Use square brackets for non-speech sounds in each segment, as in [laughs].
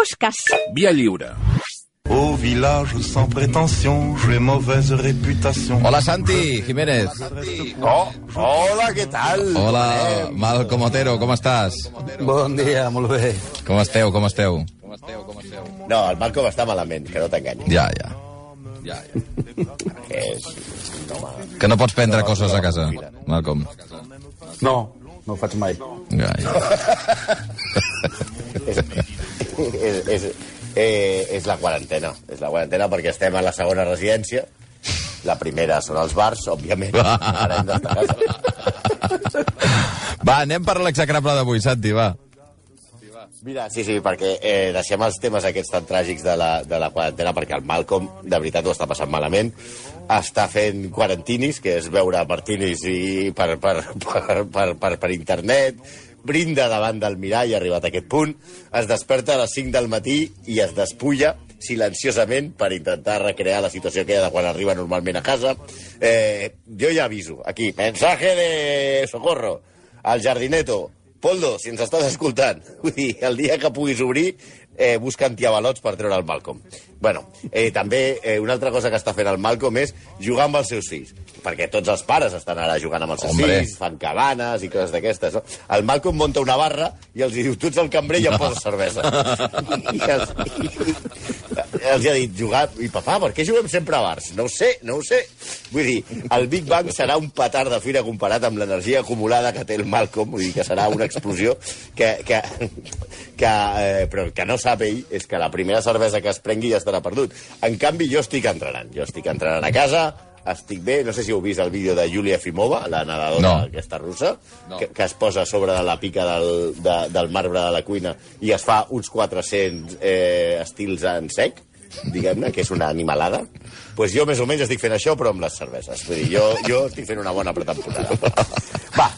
Pushkas. Via lliure. Au village sans prétention, j'ai mauvaise réputation. Hola, Santi Jiménez. Oh, hola, què tal? Hola, Malcom Otero, com estàs? Bon dia, molt bé. Com esteu, com esteu? No, el Malcolm està malament, que no t'enganyi. Ja, ja. Ja, ja. Que és... No. Que no pots prendre coses a casa, Malcolm. No, no ho faig mai. Ja, ja. [laughs] és, és, eh, és la quarantena. És la quarantena perquè estem a la segona residència. La primera són els bars, òbviament. Ara hem d'estar a casa. Va, anem per l'execrable d'avui, Santi, va. Mira, sí, sí, perquè eh, deixem els temes aquests tan tràgics de la, de la quarantena, perquè el Malcolm, de veritat, ho està passant malament. Està fent quarantinis, que és veure martinis i per, per, per, per, per, per internet, brinda davant del mirall, arribat a aquest punt, es desperta a les 5 del matí i es despulla silenciosament per intentar recrear la situació aquella de quan arriba normalment a casa. Eh, jo ja aviso, aquí, mensaje de socorro al jardineto, Poldo, si ens estàs escoltant, [laughs] vull dir, el dia que puguis obrir, eh, busca antiavalots per treure el Malcolm. Bueno, eh, també eh, una altra cosa que està fent el Malcolm és jugar amb els seus fills, perquè tots els pares estan ara jugant amb els seus Hombre. fills, fan cabanes i coses d'aquestes, no? El Malcolm monta una barra i els diu, tu ets el cambrer i em poses cervesa. [laughs] I, els, i, els ha dit, jugar... I papà, per què juguem sempre a bars? No ho sé, no ho sé. Vull dir, el Big Bang serà un petard de fira comparat amb l'energia acumulada que té el Malcolm, vull dir que serà una explosió que, que, que, eh, però que no sap ell és que la primera cervesa que es prengui ja estarà perdut. En canvi, jo estic entrenant. Jo estic entrenant a casa, estic bé, no sé si heu vist el vídeo de Yulia Efimova, la nedadora No. aquesta russa, no. que, que es posa sobre de la pica del, de, del marbre de la cuina i es fa uns 400 eh, estils en sec, diguem-ne, que és una animalada. pues jo més o menys estic fent això, però amb les cerveses. Vull dir, jo, jo estic fent una bona pretemporada. [laughs] Va,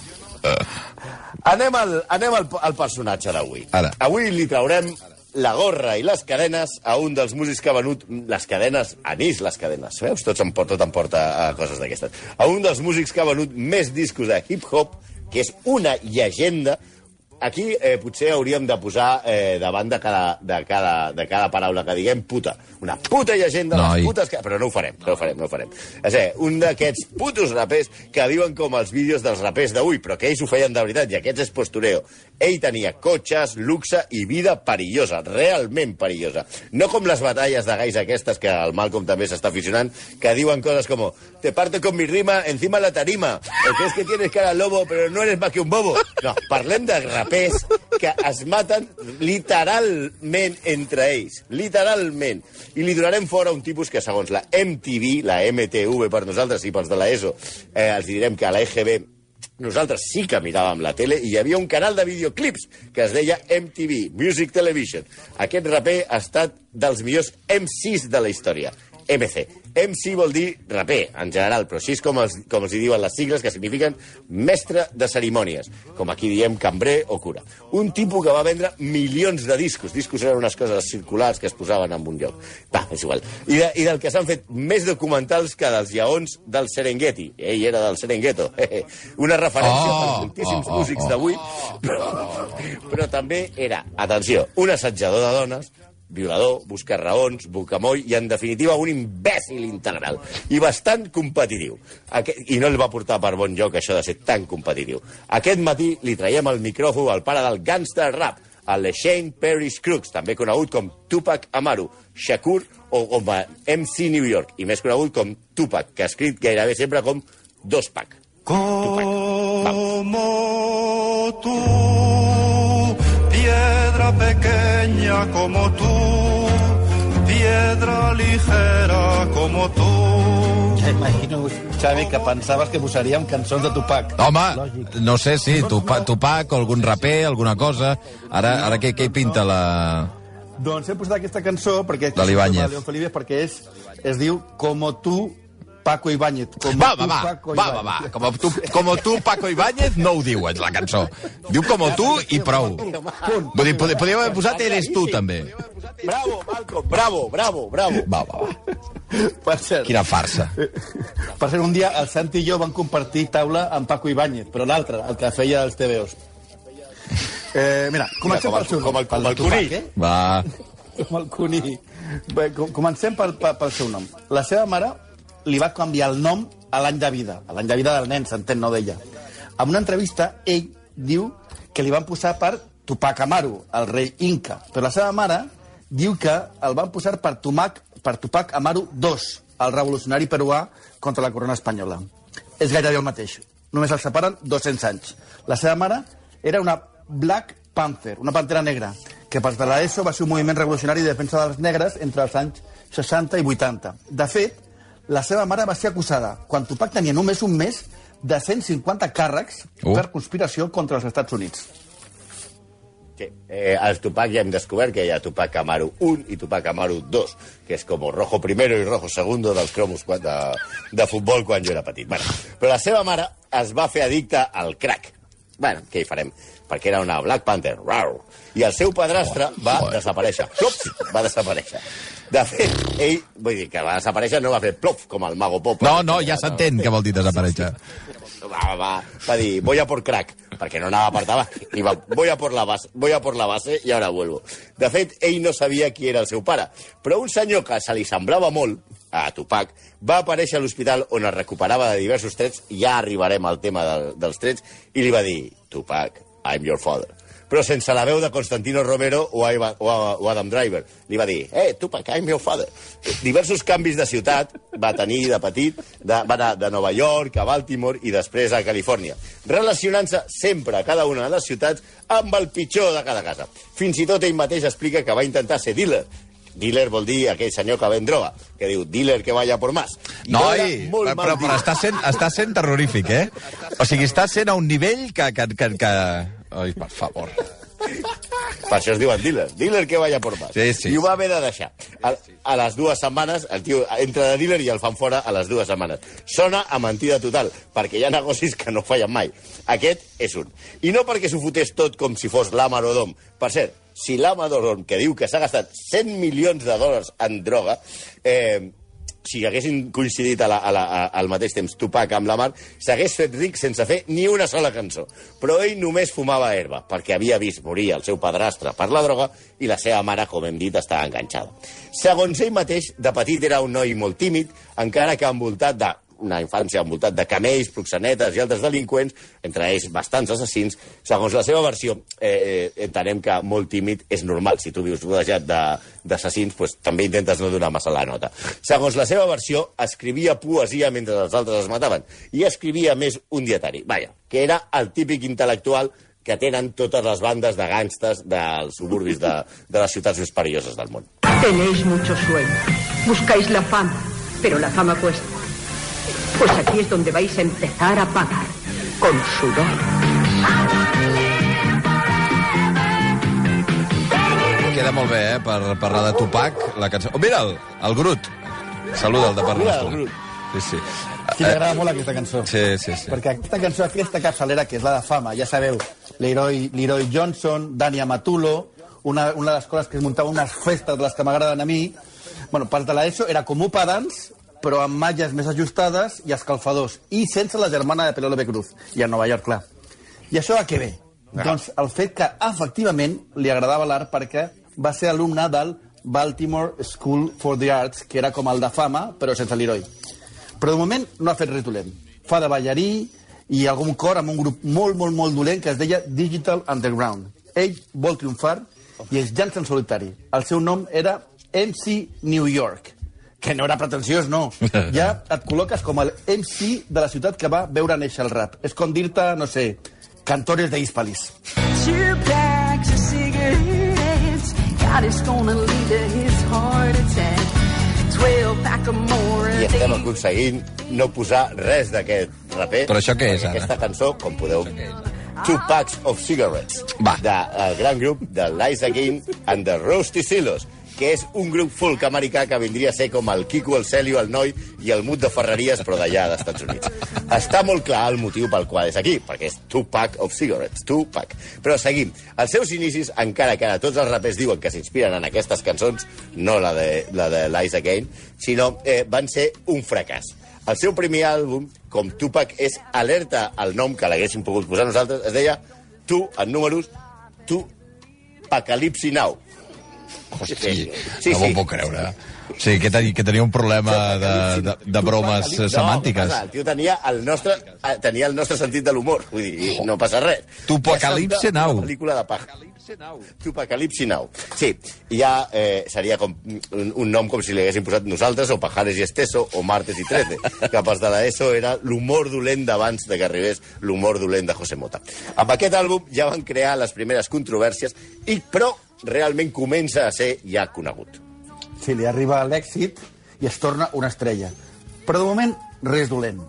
anem al, anem al, al personatge d'avui. Avui li traurem la gorra i les cadenes a un dels músics que ha venut les cadenes, anís les cadenes, veus? Tots em porta, tot em porta a coses d'aquestes. A un dels músics que ha venut més discos de hip-hop, que és una llegenda, Aquí eh, potser hauríem de posar eh, davant de cada, de, cada, de cada paraula que diguem puta. Una puta llegenda de Noi. les putes que... Però no ho farem, no ho farem, no ho farem. És a dir, un d'aquests putos rapers que viuen com els vídeos dels rapers d'avui, però que ells ho feien de veritat, i aquests és postureo. Ell tenia cotxes, luxe i vida perillosa, realment perillosa. No com les batalles de gais aquestes que el Malcolm també s'està aficionant, que diuen coses com te parto con mi rima encima la tarima, o que es que tienes cara de lobo, pero no eres más que un bobo. No, parlem de rapers que es maten literalment entre ells, literalment. I li donarem fora un tipus que, segons la MTV, la MTV per nosaltres i pels de l'ESO, eh, els direm que a la EGB nosaltres sí que miràvem la tele i hi havia un canal de videoclips que es deia MTV, Music Television. Aquest raper ha estat dels millors MCs de la història. MC. MC vol dir raper, en general, però així és com els, com els hi diuen les sigles, que signifiquen mestre de cerimònies, com aquí diem cambrer o cura. Un tipus que va vendre milions de discos. Discos eren unes coses circulars que es posaven en un lloc. Va, és igual. I, de, i del que s'han fet més documentals que dels lleons del Serengeti. Ell era del Serengeti. [laughs] Una referència Oh, per moltíssims oh, oh, músics oh. d'avui, però, però també era, atenció, un assetjador de dones, violador, busca raons, bucamoll i, en definitiva, un imbècil integral. I bastant competitiu. Aquest, I no el va portar per bon lloc això de ser tan competitiu. Aquest matí li traiem el micròfon al pare del gangster rap, el Shane Parrish Crooks, també conegut com Tupac Amaru, Shakur o com a MC New York, i més conegut com Tupac, que ha escrit gairebé sempre com Dos Pac. Como tú, piedra pequeña como tú, piedra ligera como tú. Ja imagino, Xavi, que pensaves que posaríem cançons de Tupac. Home, Lògic. no sé si Tupac, Tupac o algun raper, alguna cosa. Ara, ara què, què hi pinta la... Doncs he posat aquesta cançó perquè... De l'Ibáñez. Perquè és, es diu Como tú, Paco Ibáñez. Como Va, va, va, Paco va, va, va. Com tu, com tu, Paco Ibáñez, no ho diu, la cançó. Diu com tu i prou. Vull dir, pod- podríem haver posat Eres tu, també. Bravo, Malcolm, bravo, bravo, bravo. Va, va, va. Per cert, Quina farsa. per cert, un dia el Santi i jo van compartir taula amb Paco Ibáñez, però l'altre, el que feia els TVOs. Eh, mira, comencem com el- pel seu com el- pel com el Tupac, conill. eh? Va. com el Cuní. Bé, com- comencem pel, pel, pel seu nom. La seva mare li va canviar el nom a l'any de vida, a l'any de vida del nen, s'entén, no d'ella. En una entrevista, ell diu que li van posar per Tupac Amaru, el rei Inca. Però la seva mare diu que el van posar per, Tumac, per Tupac Amaru II, el revolucionari peruà contra la corona espanyola. És gairebé el mateix. Només els separen 200 anys. La seva mare era una Black Panther, una pantera negra, que per de l'ESO va ser un moviment revolucionari de defensa dels negres entre els anys 60 i 80. De fet, la seva mare va ser acusada, quan Tupac tenia només un mes, de 150 càrrecs Uh. per conspiració contra els Estats Units. Sí. Eh, als Tupac ja hem descobert que hi ha Tupac Amaru 1 i Tupac Amaru 2, que és com rojo primero i rojo segundo dels cromos de, de futbol quan jo era petit. Bueno, però la seva mare es va fer addicta al crack. Bueno, què hi farem? Perquè era una Black Panther. Rau. I el seu padrastre va desaparèixer. Plof, va desaparèixer. De fet, ell, vull dir, que va desaparèixer no va fer plof, com el Mago Pop. No, no, ja s'entén què vol dir desaparèixer. Va, va, va dir, voy a por crack, perquè no anava per tabac. I va, voy a por la base, voy a por la base i ara vuelvo. De fet, ell no sabia qui era el seu pare, però un senyor que se li semblava molt, a Tupac, va aparèixer a l'hospital on es recuperava de diversos trets, ja arribarem al tema del, dels trets, i li va dir, Tupac, I'm your father. Però sense la veu de Constantino Romero o, Iva, o, o Adam Driver. Li va dir, eh, Tupac, I'm your father. Diversos canvis de ciutat va tenir de petit, de, va anar de Nova York a Baltimore i després a Califòrnia, relacionant-se sempre a cada una de les ciutats amb el pitjor de cada casa. Fins i tot ell mateix explica que va intentar ser dealer, Dealer vol dir aquell senyor que ven droga, que diu dealer que vaya por más. Noi, però, però, però està, sent, està sent terrorífic, eh? O sigui, està sent a un nivell que... que, que, que... Ai, per favor. Per això es diuen dealer. Dealer que vaya por más. Sí, sí. I ho va haver de deixar. A, a les dues setmanes, el tio entra de dealer i el fan fora a les dues setmanes. Sona a mentida total, perquè hi ha negocis que no fallen mai. Aquest és un. I no perquè s'ho fotés tot com si fos l'Amar Odom. Per cert, si l'Amar Odom, que diu que s'ha gastat 100 milions de dòlars en droga, eh, si haguessin coincidit a la, a la, a, al mateix temps Tupac amb la Mar, s'hagués fet ric sense fer ni una sola cançó. Però ell només fumava herba, perquè havia vist morir el seu padrastre per la droga i la seva mare, com hem dit, estava enganxada. Segons ell mateix, de petit era un noi molt tímid, encara que envoltat de una infància envoltat de camells, proxenetes i altres delinqüents, entre ells bastants assassins. Segons la seva versió, eh, eh, entenem que molt tímid és normal. Si tu vius rodejat de- d'assassins, pues, també intentes no donar massa la nota. Segons la seva versió, escrivia poesia mentre els altres es mataven i escrivia més un dietari. Vaja, que era el típic intel·lectual que tenen totes les bandes de gàngstes dels suburbis de, de les ciutats més perilloses del món. Tenéis mucho sueño. Buscáis la fama, pero la fama cuesta. Pues aquí es donde vais a empezar a pagar. Con sudor. Queda molt bé, eh, per parlar de Tupac, la cançó... Oh, mira'l, el. Saluda el de part nostra. Sí, sí. Sí, m'agrada molt aquesta cançó. Sí, sí, sí. Perquè aquesta cançó, aquesta capçalera, que és la de fama, ja sabeu, Leroy, Leroy Johnson, Dani Amatulo, una, una de les coses que es muntava unes festes de les que m'agraden a mi, bueno, part de l'ESO era com un pedans, però amb malles més ajustades i escalfadors, i sense la germana de Penélope Cruz, i a Nova York, clar. I això a què ve? Ah. Doncs el fet que, efectivament, li agradava l'art perquè va ser alumne del Baltimore School for the Arts, que era com el de fama, però sense l'heroi. Però de moment no ha fet res dolent. Fa de ballarí i algun cor amb un grup molt, molt, molt dolent que es deia Digital Underground. Ell vol triomfar i es llança en solitari. El seu nom era MC New York, que no era pretensiós, no. [laughs] Ja et col·loques com el MC de la ciutat que va veure néixer el rap. És com dir-te, no sé, cantores de Hispalis. Two packs of cigarettes. God is gonna lead to his heart attack. Twelve pack of more. I estem aconseguint no posar res d'aquest raper. Però això què és, ara? Aquesta cançó, com podeu... Two Packs of Cigarettes, Va. del gran grup de Lies Again and the Roasty Silos, que és un grup folk americà que vindria a ser com el Quico, el Celio, el Noi i el Mut de Ferreries, però d'allà, dels Estats Units. Està molt clar el motiu pel qual és aquí, perquè és Two Pack of Cigarettes, Two Pack. Però seguim. Els seus inicis, encara que ara tots els rapers diuen que s'inspiren en aquestes cançons, no la de, la de Lies Again, sinó eh, van ser un fracàs. El seu primer àlbum, com Tupac, és alerta al nom que l'haguéssim pogut posar nosaltres, es deia Tu, en números, Tu Pacalipsi Now. Hosti, Sí, no m'ho puc creure. Sí, que, tenia, que tenia un problema de, de, de bromes No, semàntiques. No, el tio tenia el nostre, tenia el nostre sentit de l'humor. Vull dir, no passa res. Tupacalipse Now. Una pel·lícula de paja. Tupacalipsi Now. Sí, ja eh, seria com un, un nom com si li haguéssim posat nosaltres, o Pajares i Esteso, o Martes i Trece. [laughs] que pas de l'ESO era l'humor dolent d'abans de que arribés l'humor dolent de José Mota. Amb aquest àlbum ja van crear les primeres controvèrsies, i però realment comença a ser ja conegut. Sí, li arriba l'èxit i es torna una estrella. Però de moment, res dolent.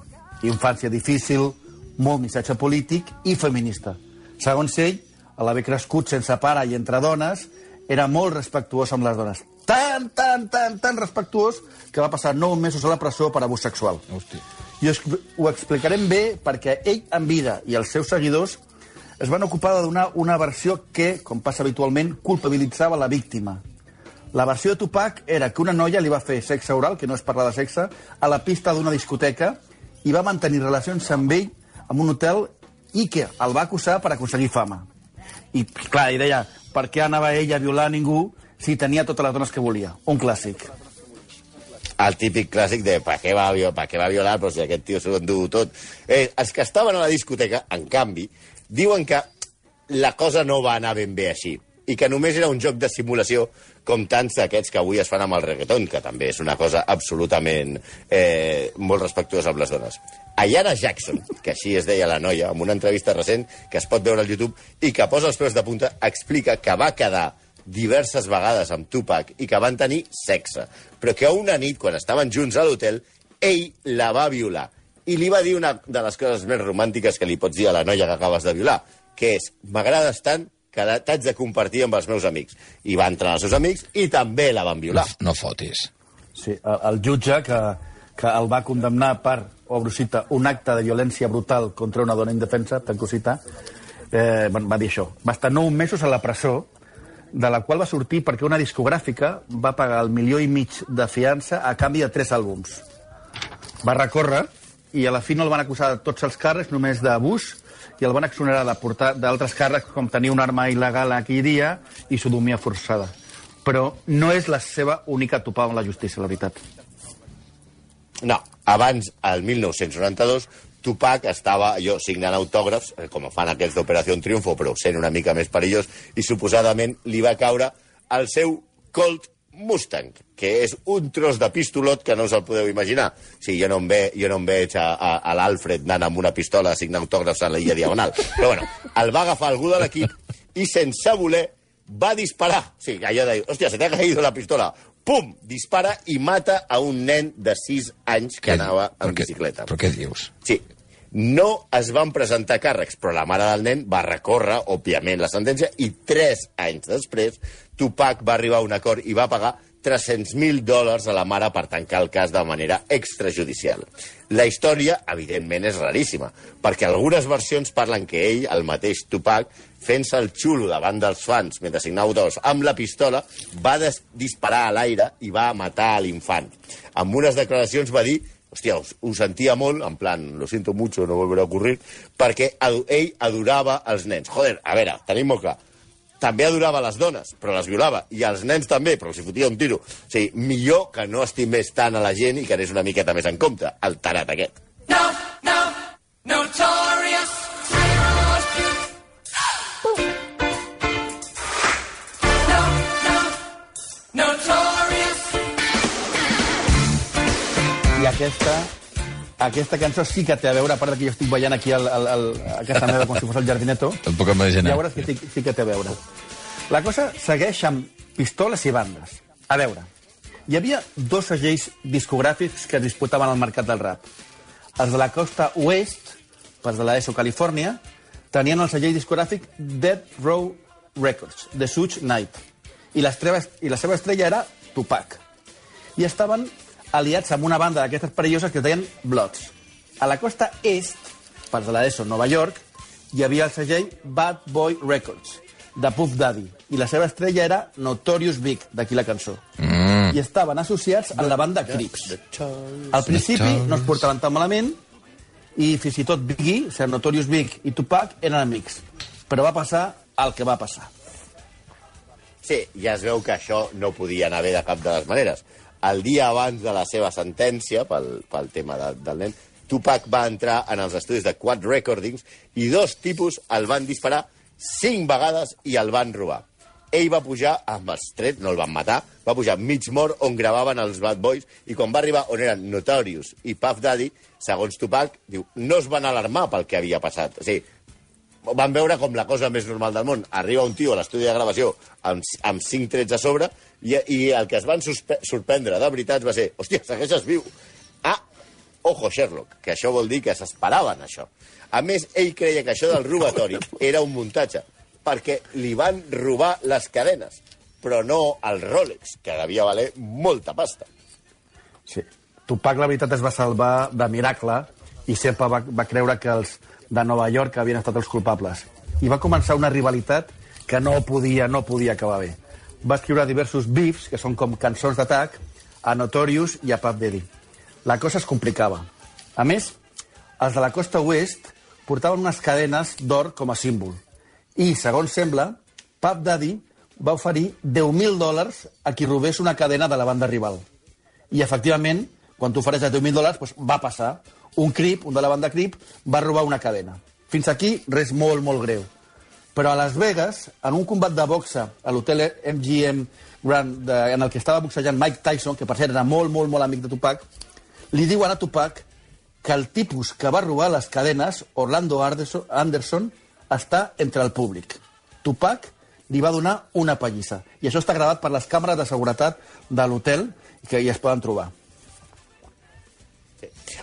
Infància difícil, molt missatge polític i feminista. Segons ell, a l'haver crescut sense pare i entre dones, era molt respectuós amb les dones. Tan, tan, tan, tan respectuós que va passar nou mesos a la presó per abús sexual. Hosti. I us, ho explicarem bé perquè ell en vida i els seus seguidors es van ocupar de donar una versió que, com passa habitualment, culpabilitzava la víctima. La versió de Tupac era que una noia li va fer sexe oral, que no és parlar de sexe, a la pista d'una discoteca i va mantenir relacions amb ell en un hotel i que el va acusar per aconseguir fama. I, clar, i deia, per què anava ell a violar ningú si tenia totes les dones que volia? Un clàssic. el típic clàssic de per què va, per què va violar, però si aquest tio s'ho endú tot. Eh, els que estaven a la discoteca, en canvi, diuen que la cosa no va anar ben bé així i que només era un joc de simulació com tants d'aquests que avui es fan amb el reggaeton, que també és una cosa absolutament eh, molt respectuosa amb les dones. Ayana Jackson, que així es deia la noia, en una entrevista recent que es pot veure al YouTube i que posa els peus de punta, explica que va quedar diverses vegades amb Tupac i que van tenir sexe, però que una nit, quan estaven junts a l'hotel, ell la va violar. I li va dir una de les coses més romàntiques que li pots dir a la noia que acabes de violar, que és, m'agrades tant que t'haig de compartir amb els meus amics. I va entrar els seus amics i també la van No, violar. no fotis. Sí, el, el jutge que, que el va condemnar per, obro cita, un acte de violència brutal contra una dona indefensa, tanco cita, eh, va dir això. Va estar nou mesos a la presó, de la qual va sortir perquè una discogràfica va pagar el milió i mig de fiança a canvi de tres àlbums. Va recórrer i a la fi no el van acusar de tots els càrrecs, només d'abús, i el van exonerar de portar d'altres càrrecs com tenir una arma il·legal aquell dia i sodomia forçada. Però no és la seva única topada amb la justícia, la veritat. No, abans, al 1992, Tupac estava allò signant autògrafs, eh, com fan aquells d'Operació Triunfo, però sent una mica més perillós, i suposadament li va caure el seu Colt Mustang, que és un tros de pistolot que no us el podeu imaginar. Sí, jo no em, ve, jo no em veig a, a, a l'Alfred anant amb una pistola a signar autògrafs a la Illa Diagonal. Però bueno, el va agafar algú de l'equip i sense voler va disparar. Sí, allò de dir, hòstia, se t'ha caído la pistola. Pum! Dispara i mata a un nen de 6 anys que Què- anava en bicicleta. Però què dius? Sí. No es van presentar càrrecs, però la mare del nen va recórrer, òbviament, la sentència, i tres anys després Tupac va arribar a un acord i va pagar 300.000 dòlars a la mare per tancar el cas de manera extrajudicial. La història, evidentment, és raríssima, perquè algunes versions parlen que ell, el mateix Tupac, fent-se el xulo davant dels fans mentre signava autògrafs amb la pistola, va disparar a l'aire i va matar l'infant. Amb unes declaracions va dir hòstia, ho, ho sentia molt, en plan, lo siento mucho, no volverá a ocurrir, perquè ell adorava els nens. Joder, a veure, tenim molt clar, també adorava les dones, però les violava, i els nens també, però els hi fotia un tiro. O sigui, millor que no estimés tant a la gent i que anés una miqueta més en compte, el tarat aquest. No, no. No, aquesta, aquesta cançó sí que té a veure, a part que jo estic veient aquí el, el, el, a casa meva com si fos el jardineto, Et puc imaginar. ja veuràs que sí, sí que té a veure. La cosa segueix amb pistoles i bandes. A veure, hi havia dos segells discogràfics que es disputaven al mercat del rap. Els de la costa oest, els de l'ESO, Califòrnia, tenien el segell discogràfic Dead Row Records, de Such Knight. I, I la seva estrella era Tupac. I estaven aliats amb una banda d'aquestes perilloses que es deien Bloods. A la costa est, pels de l'ESO, Nova York, hi havia el segell Bad Boy Records, de Puff Daddy, i la seva estrella era Notorious Big, d'aquí la cançó. Mm. I estaven associats a la banda Crips. Al principi no es portaven tan malament, i fins i tot Biggie, o sigui, Notorious Big i Tupac eren amics. Però va passar el que va passar. Sí, ja es veu que això no podia anar bé de cap de les maneres. El dia abans de la seva sentència, pel, pel tema de, del nen, Tupac va entrar en els estudis de Quad Recordings i dos tipus el van disparar cinc vegades i el van robar. Ell va pujar amb els trets, no el van matar, va pujar mig mort on gravaven els Bad Boys i quan va arribar on eren Notorious i Puff Daddy, segons Tupac, diu, no es van alarmar pel que havia passat. O sigui, van veure com la cosa més normal del món. Arriba un tio a l'estudi de gravació amb, amb cinc trets a sobre i, i el que es van sorprendre de veritat va ser hòstia, segueixes viu. Ah, ojo, Sherlock, que això vol dir que s'esperaven això. A més, ell creia que això del robatori [laughs] era un muntatge, perquè li van robar les cadenes, però no el Rolex, que devia valer molta pasta. Sí. Tupac, la veritat, es va salvar de miracle i sempre va, va creure que els de Nova York havien estat els culpables. I va començar una rivalitat que no podia, no podia acabar bé. Va escriure diversos beefs, que són com cançons d'atac, a Notorious i a Puff Daddy. La cosa es complicava. A més, els de la costa oest portaven unes cadenes d'or com a símbol. I, segons sembla, Puff Daddy va oferir 10.000 dòlars a qui robés una cadena de la banda rival. I, efectivament, quan t'ofereix 10.000 dòlars, doncs va passar. Un crip, un de la banda crip, va robar una cadena. Fins aquí, res molt, molt greu. Però a Las Vegas, en un combat de boxa a l'hotel MGM Grand, de, en el que estava boxejant Mike Tyson, que per cert era molt, molt, molt amic de Tupac, li diuen a Tupac que el tipus que va robar les cadenes, Orlando Anderson, està entre el públic. Tupac li va donar una pallissa. I això està gravat per les càmeres de seguretat de l'hotel que hi es poden trobar.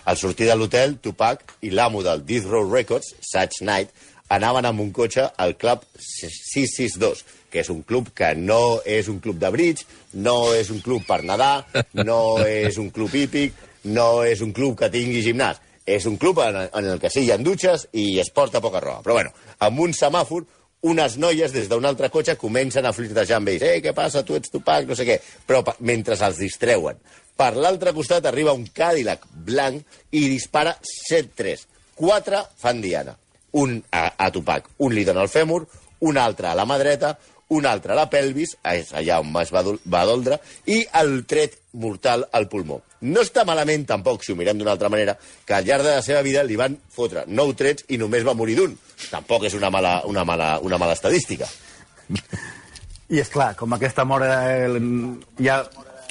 Al sortir de l'hotel, Tupac i l'amo del Death Row Records, Such Knight, anaven amb un cotxe al club 662, que és un club que no és un club de bridge, no és un club per nedar, no [laughs] és un club hípic, no és un club que tingui gimnàs. És un club en, en el que sí hi ha dutxes i es porta poca roba. Però bueno, amb un semàfor, unes noies des d'un altre cotxe comencen a flirtejar amb ells. Eh, què passa, tu ets Tupac, no sé què. Però mentre els distreuen. Per l'altre costat arriba un Cadillac blanc i dispara 7-3. Quatre fan diana. Un a, a Tupac, un li dona el fèmur, un altre a la mà dreta, un altre a la pelvis, és allà on es va, va doldre, i el tret mortal al pulmó. No està malament, tampoc, si ho mirem d'una altra manera, que al llarg de la seva vida li van fotre nou trets i només va morir d'un. Tampoc és una mala, una mala, una mala estadística. I és clar, com aquesta mort eh, hi ha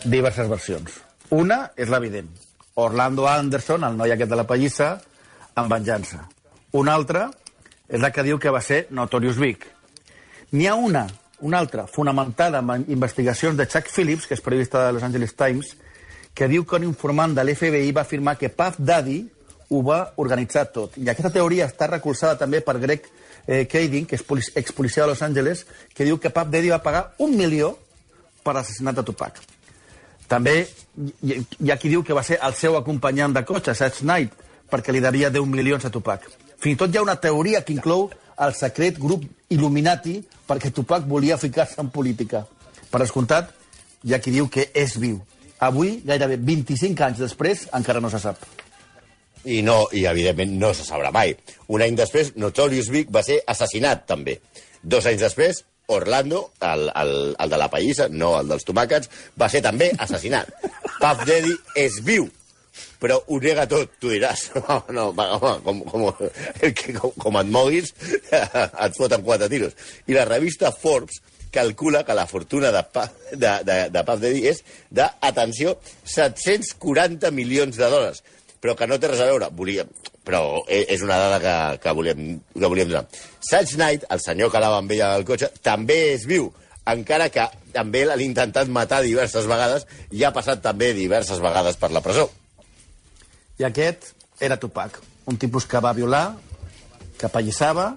diverses versions. Una és l'evident. Orlando Anderson, el noi aquest de la pallissa, amb venjança. Una altra és la que diu que va ser Notorious Big. N'hi ha una, una altra, fonamentada en investigacions de Chuck Phillips, que és periodista de Los Angeles Times, que diu que un informant de l'FBI va afirmar que Puff Daddy ho va organitzar tot. I aquesta teoria està recolzada també per Greg eh, Kading, que és polic expolicia de Los Angeles, que diu que Puff Daddy va pagar un milió per l'assassinat de Tupac. També hi, ha qui diu que va ser el seu acompanyant de cotxe, Satch Knight, perquè li devia 10 milions a Tupac. Fins i tot hi ha una teoria que inclou el secret grup Illuminati perquè Tupac volia ficar-se en política. Per descomptat, hi ha qui diu que és viu. Avui, gairebé 25 anys després, encara no se sap. I, no, i evidentment no se sabrà mai. Un any després, Notorious Big va ser assassinat, també. Dos anys després, Orlando, el, el, el de la pallissa, no el dels tomàquets, va ser també assassinat. Puff Daddy és viu, però ho nega tot, tu diràs. [laughs] No, va, home, com, com, com, com et moguis, [laughs] et foten quatre tiros. I la revista Forbes calcula que la fortuna de, Pa- de, de, de Puff Daddy és de, atenció, 740 milions de dòlars però que no té res a veure. Volíem, però e- és una dada que, que, volíem, que volíem donar. Satch Knight, el senyor que anava amb ella al cotxe, també és viu, encara que també l'han intentat matar diverses vegades i ha passat també diverses vegades per la presó. I aquest era Tupac, un tipus que va violar, que pallissava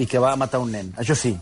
i que va matar un nen. Això sí,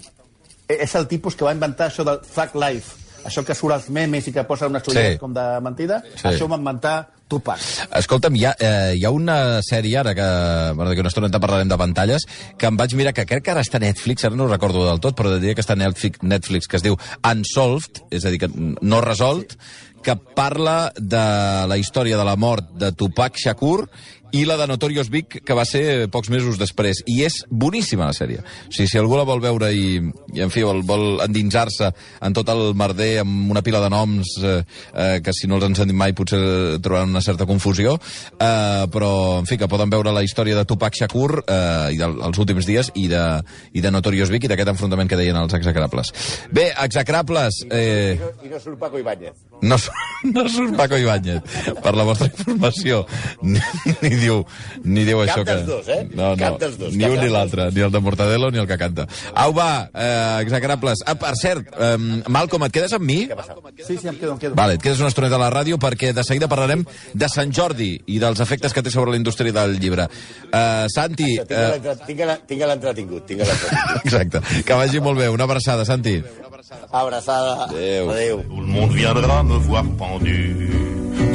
e- és el tipus que va inventar això del Thug Life, això que surt als memes i que posa unes xulletes Sí. com de mentida, Sí. això ho va inventar Tupac. Escolta'm, hi ha, eh, hi ha una sèrie, ara que, bueno, que una estoneta parlarem de pantalles, que em vaig mirar, que crec que ara està a Netflix, ara no ho recordo del tot, però diria que està a Netflix, Netflix, que es diu Unsolved, és a dir, que no resolt, que parla de la història de la mort de Tupac Shakur i la de Notorious Big, que va ser pocs mesos després. I és boníssima, la sèrie. O sigui, si algú la vol veure i, i en fi, vol, vol endinsar-se en tot el merder amb una pila de noms eh, eh, que si no els han sentit mai potser trobaran una certa confusió, eh, però, en fi, que poden veure la història de Tupac Shakur eh, i dels últims dies i de, i de Notorious Big i d'aquest enfrontament que deien els execrables. Bé, execrables... Eh, I no, I no surt Paco Ibáñez. no, [laughs] no surt Paco Ibáñez, per la vostra informació. [laughs] Ni, ni diu, ni diu Cap això que... dels dos, eh? No, no, Cap dels dos, ni cap un ni l'altre, ni el de Mortadelo ni el que canta. Au, va, eh, execrables. Ah, per cert, eh, Malcom, et quedes amb mi? Sí, sí, em quedo, em quedo. Vale, et quedes una estoneta a la ràdio perquè de seguida parlarem de Sant Jordi i dels efectes que té sobre la indústria del llibre. Uh, Santi... Tinc l'entre- tinc la- tinc l'entretingut, tinc l'entretingut. [laughs] exacte, que vagi molt bé. Una abraçada, Santi. Abraçada. Adéu. Adéu. Tout le monde viendra me voir pendu,